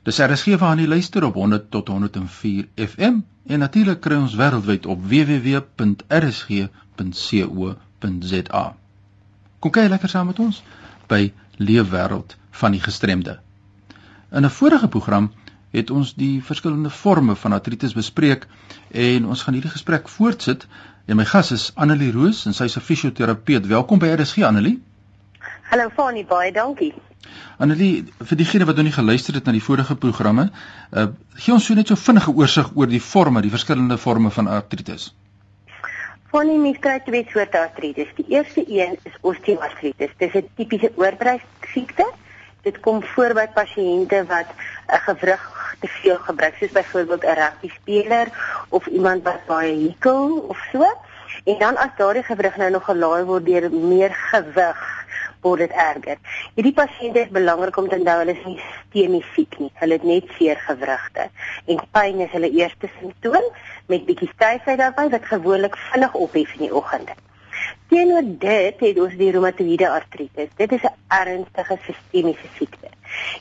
Dis RSG waar jy luister op 100 tot 104 FM en natuurlik kry ons wêreldwyd op www.rsg.co.za. Kom kyk lekker saam met ons by Leefwêreld van die gestremde. In 'n vorige program het ons die verskillende forme van artritis bespreek en ons gaan hierdie gesprek voortsit. En my gas is Annelie Roos en sy is 'n fisioterapeut. Welkom by RSG Annelie. Hallo Fanie, baie dankie. Annelie, vir diegene wat nog nie geluister het na die vorige programme, uh, gee ons so net so vinnige oorsig oor die forme, die verskillende forme van artritis. Van die mens kry twee soorte artritis. Die eerste een is osteoartritis. Dit is 'n tipiese oorbrei-siekte. Dit kom voor by pasiënte wat 'n gewrig te veel gebruik, soos byvoorbeeld 'n rugby speler of iemand wat baie hikel of so. En dan as daardie gewrig nou nog gelaai word deur meer gewig word dit erger. Hierdie pasiënte is belangrik om te onthou hulle is nie stemies siek nie. Hulle het net seer gewrigte en pyn is hulle eerste simptoom met bietjie styfheid daarbey wat gewoonlik vinnig ophef in die oggende. Teenoor dit het ons die reumatoïede artritis. Dit is 'n ernstige sistemiese siekte.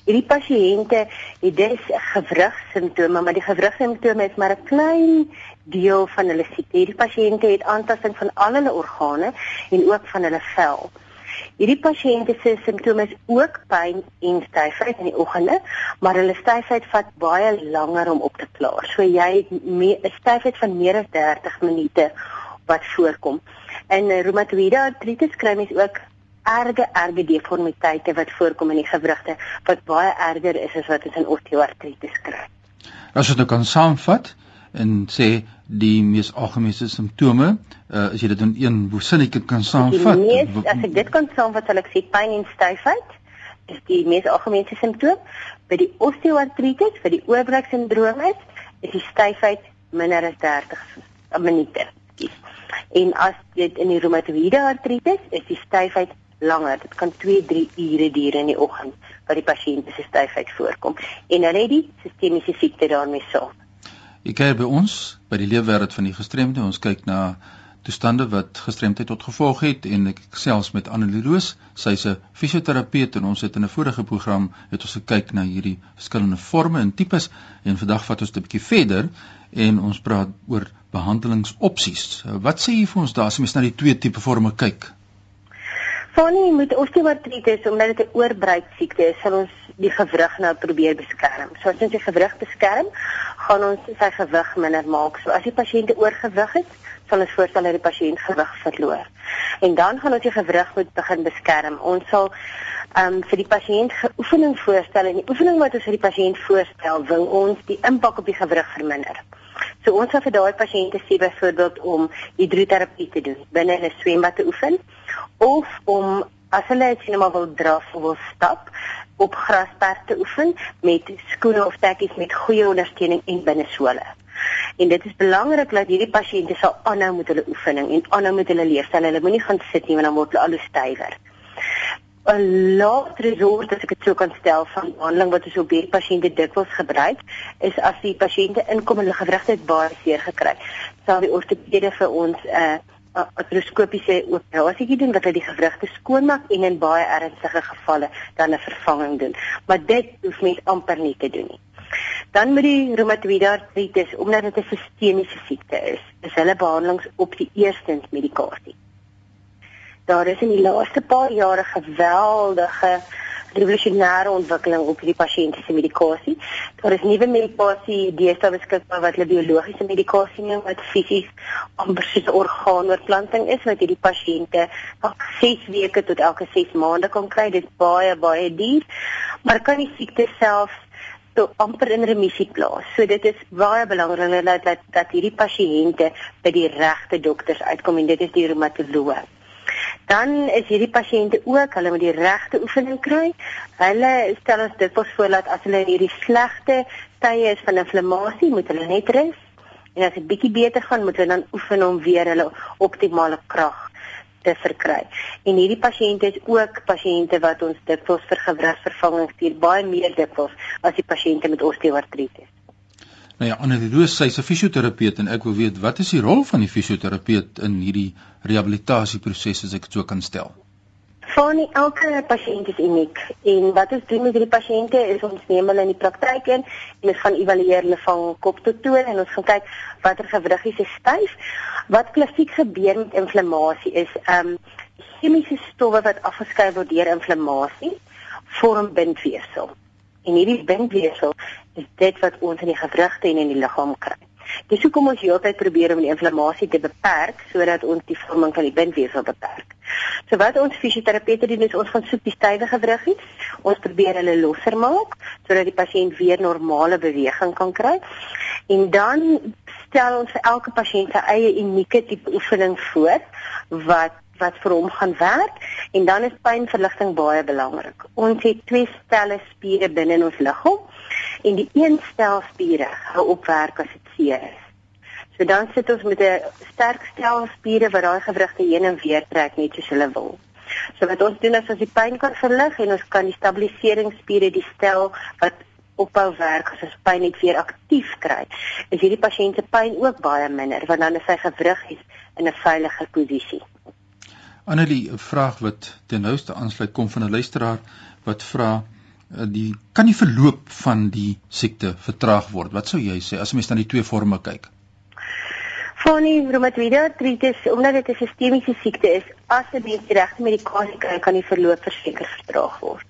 Hierdie pasiënte het dus gewrigssimptome, maar die gewrigssimptome is maar 'n klein deel van hulle siekte. Hierdie pasiënte het aantasting van al hulle organe en ook van hulle vel. Hierdie pasiënte se simptome is ook pyn en styfheid in die oggende, maar hulle styfheid vat baie langer om op te klaar. So jy het 'n styfheid van meer as 30 minute wat voorkom. En reumatoïede artritis kry mens ook erge erge deformiteite wat voorkom in die gewrigte wat baie erger is as wat ons in osteoartritis kry. As jy dit nou kan saamvat en sê die mees algemene simptome, uh, as jy dit in een sinnetjie kan saamvat. Mees, as ek dit kan saamvat, sal ek sê pyn en styfheid is die mees algemene simptoom. By die osteoartritis, vir die oorbreksindroom is, is die styfheid minder as 30 minute. En as dit in die reumatoïede artritis is die styfheid langer. Dit kan 2-3 ure duur in die oggend wat die pasiënt se styfheid voorkom. En hulle het die sistemiese siekte daarmee saam. Ek kyk by ons by die leefwêreld van die gestremde. Ons kyk na toestande wat gestremdheid tot gevolg het en ek selfs met Annelie Roos, sy's 'n fisioterapeut en ons het in 'n vorige program het ons gekyk na hierdie verskillende forme en tipes en vandag vat ons dit 'n bietjie verder en ons praat oor behandelingsopsies. Wat sê jy vir ons daar as mens na die twee tipe forme kyk? Fanny moet osteoartritis omdat dit 'n oorbreek siekte is, sal ons die gewrig nou probeer beskerm. So as ons die gewrig beskerm, gaan ons sy gewig minder maak. So as die pasiënt oorgewig het, sal ons voorstel dat die pasiënt gewig verloor. En dan gaan ons die gewrig moet begin beskerm. Ons sal ehm um, vir die pasiënt oefening voorstel en die oefening wat ons vir die pasiënt voorstel, wil ons die impak op die gewrig verminder. So ons sal vir daai pasiënte sê byvoorbeeld om hidroterapie te doen, binne 'n swembad te oefen of om as hulle net net maar wil draf of wil stap op grasperk te oefen met skoene of tekkies met goeie ondersteuning en binnesole. En dit is belangrik dat hierdie pasiënte sal aanhou met hulle oefening en aanhou met hulle leefstyl. Hulle moenie gaan sit nie want dan word hulle al hoe stywer. 'n laaste resort as ek dit sou kan stel van behandeling wat ons op hierdie pasiënte dikwels gebruik is as die pasiënte inkom en hulle gewrigte het baie seer gekry sal die ortopede vir ons 'n uh, artroskopiese operasie doen wat hulle die gewrigte skoonmaak en in baie ernstige gevalle dan 'n vervanging doen. Maar dit hoef mens amper nie te doen nie. Dan met die reumatoïede artritis omdat dit 'n sistemiese siekte is is hulle behandelings op die eerstens medikasie daar is in die laaste paar jare geweldige revolusionêre ontwikkeling op hierdie pasiënte se medikasie. Daar is nuwe medikasie deesdae beskikbaar wat hulle biologiese medikasie noem wat fisies amper soos orgaanoorplanting is wat hierdie pasiënte elke 6 weke tot elke 6 maande kan kry. Dit is baie baie duur, maar kan die siekte self so amper in remissie plaas. So dit is baie belangrik dat dat, dat hierdie pasiënte by die regte dokters uitkom en dit is die reumatoloog dan is hierdie pasiënte ook, hulle moet die regte oefening kry. Hulle stel ons dit voor dat as hulle in hierdie slegte tye is van inflammasie, moet hulle net rus. En as dit bietjie beter gaan, moet hulle dan oefen om weer hulle optimale krag te verkry. En hierdie pasiënte is ook pasiënte wat ons dikwels vir gewrigsvervanging stuur, baie meer dikwels as die pasiënte met osteoartritis. Nou ja, Annelie Roos, sy's 'n fisioterapeut en ek wil weet wat is die rol van die fisioterapeut in hierdie rehabilitasieproses as ek dit so kan stel? Van elke pasiënt is uniek en wat ons doen met hierdie pasiënte is ons neem hulle in die praktyk in en ons gaan evalueer hulle van kop tot toe en ons gaan kyk watter gewriggies is styf. Wat klassiek gebeur met inflammasie is ehm um, chemiese stowwe wat afgeskei word deur inflammasie vorm bindweefsel. En hierdie bindweefsel is dit wat ons in die gewrigte en in die liggaam kry. Dis hoekom ons heeltyd probeer om die inflammasie te beperk sodat ons die vorming van die bindweefsel beperk. So wat ons fisioterapeute doen is ons gaan soek die stywe gewriggies. Ons probeer hulle losser maak sodat die pasiënt weer normale beweging kan kry. En dan stel ons vir elke pasiënt sy eie unieke tipe oefening voor wat wat vir hom gaan werk en dan is pynverligting baie belangrik. Ons het twee stelle spiere binne in ons liggaam en die een stel spiere hou op werk as dit seer is. So dan sit ons met 'n sterk stel spiere wat daai gewrigte heen en weer trek net soos hulle wil. So wat ons doen is ons die pyn kan verlig en ons kan die stabiliseringsspiere die stel wat ophou werk as ons pyn net weer aktief kry. Is hierdie pasiënt se pyn ook baie minder want dan is sy gewrig in 'n veilige posisie. Annelie, 'n vraag wat ten nouste aansluit kom van 'n luisteraar wat vra eh, die kan die verloop van die siekte vertraag word. Wat sou jy sê as mens na die twee forme kyk? Fonie reumatoïde artritis, omdat dit 'n sistemiese siekte is, as mens die regte medikasie kry, kan die verloop verseker vertraag word.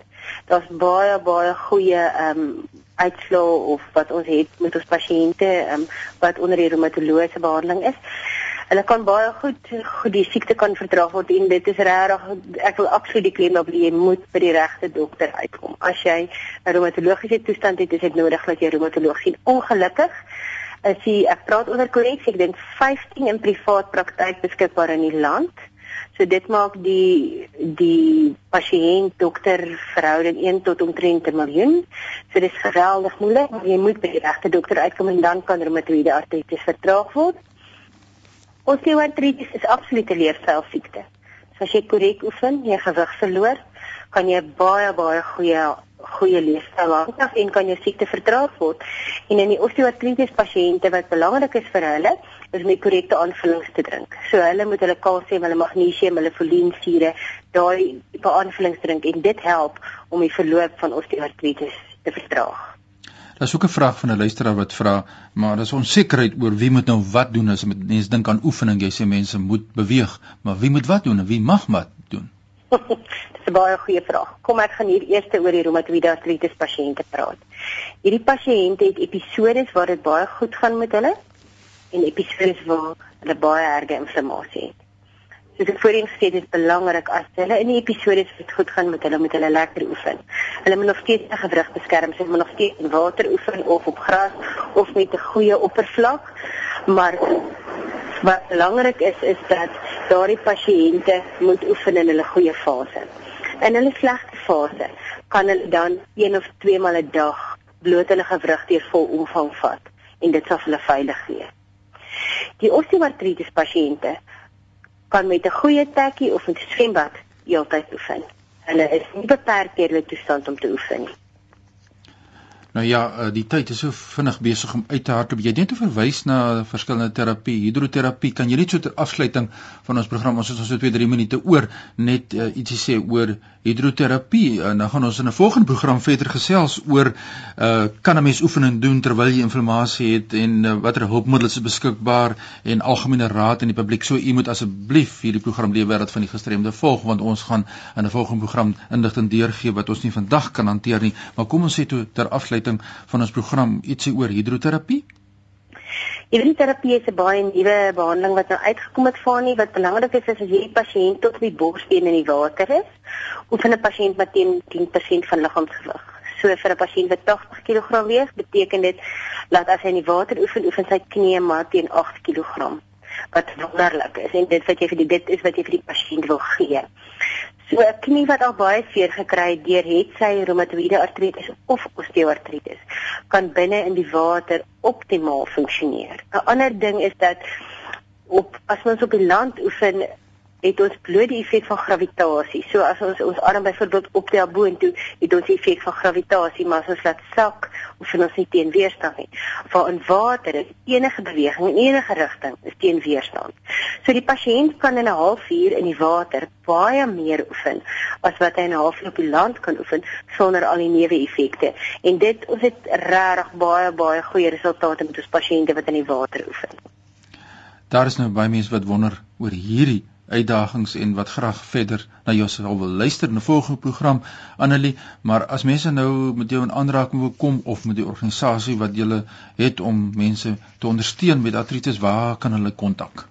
Daar's baie baie goeie ehm um, uitslae of wat ons het met ons pasiënte ehm um, wat onder die reumatologiese behandeling is. Hulle kan baie goed goed die siekte kan vertraag word en dit is regtig ek wil absoluut die klem op jy moet by die regte dokter uitkom. As jy 'n reumatologiese toestand het, is dit nodig dat jy reumatoloog sien. Ongelukkig is die ek praat onder korreksie, ek dink 15 in privaat praktyk beskikbaar in die land. So dit maak die die pasiënt dokter verhouding 1 tot omtrent 'n miljoen. So dis geweldig moeilik, maar jy moet by die regte dokter uitkom en dan kan reumatoïde artritis vertraag word. Osteoartritis is absolute leefstylsiekte. So as jy korrek oefen, jy gewig verloor, kan jy baie baie goeie goeie leefstyl aanpas en kan jou siekte vertraag word. En in die osteoartritis pasiënte wat belangrik is vir hulle, is om die korrekte aanvullings te drink. So hulle moet hulle kalsium, hulle magnesium, hulle foliensure, daai tipe aanvullings drink en dit help om die verloop van osteoartritis te vertraag. Daar's ook 'n vraag van 'n luisteraar wat vra, maar daar's onsekerheid oor wie moet nou wat doen as mense dink aan oefening. Jy sê mense moet beweeg, maar wie moet wat doen en wie mag wat doen? Dis 'n baie goeie vraag. Kom ek gaan hier eers oor die reumatoïde artritis pasiënte praat. Hierdie pasiënte het episodes waar dit baie goed gaan met hulle en episodes waar hulle baie erge inflammasie het. Soos ek voorheen gesê het, is belangrik as hulle in die episodes wat goed gaan met hulle moet hulle lekker oefen. Hulle moet nog steeds 'n gewrig beskerm, hulle moet nog steeds in water oefen of op gras of met 'n goeie oppervlak. Maar wat belangrik is is dat daardie pasiënte moet oefen in hulle goeie fase. In hulle slegte fase kan hulle dan een of twee maal 'n dag bloot hulle gewrig deur vol omvang vat en dit sal hulle veilig wees. Die osteoartritis pasiënte kan met 'n goeie tekkie of 'n swembad heeltyd oefen. Hulle is nie beperk deur hulle toestand om te oefen nie. Nou ja, eh, die tyd is so vinnig besig om uit te hardloop. Jy het net verwys na verskillende terapie, hidroterapie. Kan jy net so ter afsluiting van ons program, ons het ons so 2-3 minute oor, net uh, ietsie sê oor hidroterapie? En dan gaan ons in 'n volgende program verder gesels oor uh kan 'n mens oefening doen terwyl jy inflammasie het en uh, watter hulpmiddels is beskikbaar en algemene raad aan die publiek. So u moet asseblief hierdie program lewe wêreld van die gestremde volg want ons gaan in 'n volgende program inligting deurgee wat ons nie vandag kan hanteer nie. Maar kom ons sê toe ter afsluiting afsluiting van ons program ietsie oor hidroterapie? Hidroterapie is 'n baie nuwe behandeling wat nou uitgekom het van nie wat belangrik is is as jy die pasiënt tot die borsbeen in die water is, oefen 'n pasiënt met 10 10% van liggaamsgewig. So vir 'n pasiënt wat 80 kg weeg, beteken dit dat as hy in die water oefen, oefen sy knie maar teen 8 kg wat wonderlik is en dit wat jy vir die dit is wat jy vir die pasiënt wil gee. So 'n knie wat al baie seer gekry het deur het sy reumatoïde artritis of osteoartritis kan binne in die water optimaal funksioneer. 'n Ander ding is dat op as ons op die land oefen het ons bloot die effek van gravitasie. So as ons ons arm byvoorbeeld optel boontoe, het ons die effek van gravitasie, maar as ons laat sak, of ons nie teen weerstand nie. Waar in water is enige beweging in enige rigting is teen weerstand. So die pasiënt kan in 'n halfuur in die water baie meer oefen as wat hy in 'n halfuur op die land kan oefen sonder al die neeweffekte. En dit ons het regtig baie baie goeie resultate met ons pasiënte wat in die water oefen. Daar is nou baie mense wat wonder oor hierdie uitdagings en wat graag verder na jou sal wil luister in 'n volgende program Annelie. Maar as mense nou met jou in aanraking wil kom of met die organisasie wat jy het om mense te ondersteun met artritis waar kan hulle kontak?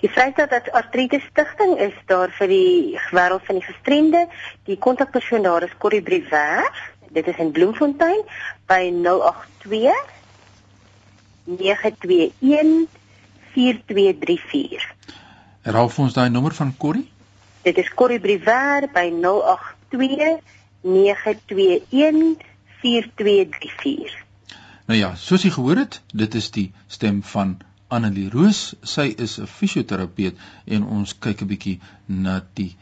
Die Vryheid Artritis Stichting is daar vir die wêreld van die gestremde. Die kontakpersoon daar is Corrie Briwer dit is in Bloemfontein by 082 921 4234 Herhaal vir ons daai nommer van Corrie. Dit is Corrie Briwer by 082 921 4234. Nou ja, soos jy gehoor het, dit is die stem van Annelie Roos. Sy is 'n fisioterapeut en ons kyk 'n bietjie na die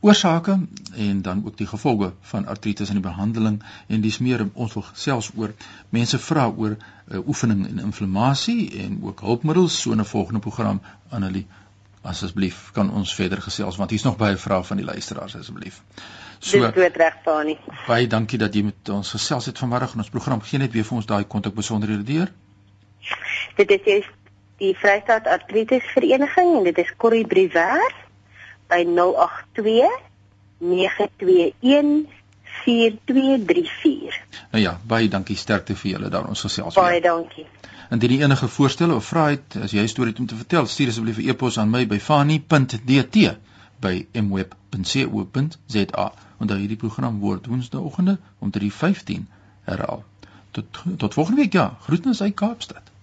oorsake en dan ook die gevolge van artritis in die behandeling en dis meer ons wil selfs oor mense vra oor uh, oefening en inflammasie en ook hulpmiddels so 'n volgende program Annelie asseblief kan ons verder gesels want hier's nog baie vrae van die luisteraars asseblief. So Dis goed reg Fani. Baie dankie dat jy met ons gesels het vanmiddag en ons program gee net weer vir ons daai kontak besonderhede deur. Dit is die Vrystaat Artritis Vereniging en dit is Corrie Briwer by 082 921 4234. Nou ja, baie dankie sterkte vir julle daar ons gesels. Baie weer. dankie. Indien jy enige voorstelle of vrae het, as jy 'n storie het om te vertel, stuur asseblief 'n e-pos aan my by fani.dt by mweb.co.za. Onthou hierdie program word Woensdaeoggende om 3:15 herhaal. Tot tot volgende week ja. Groetnisse uit Kaapstad.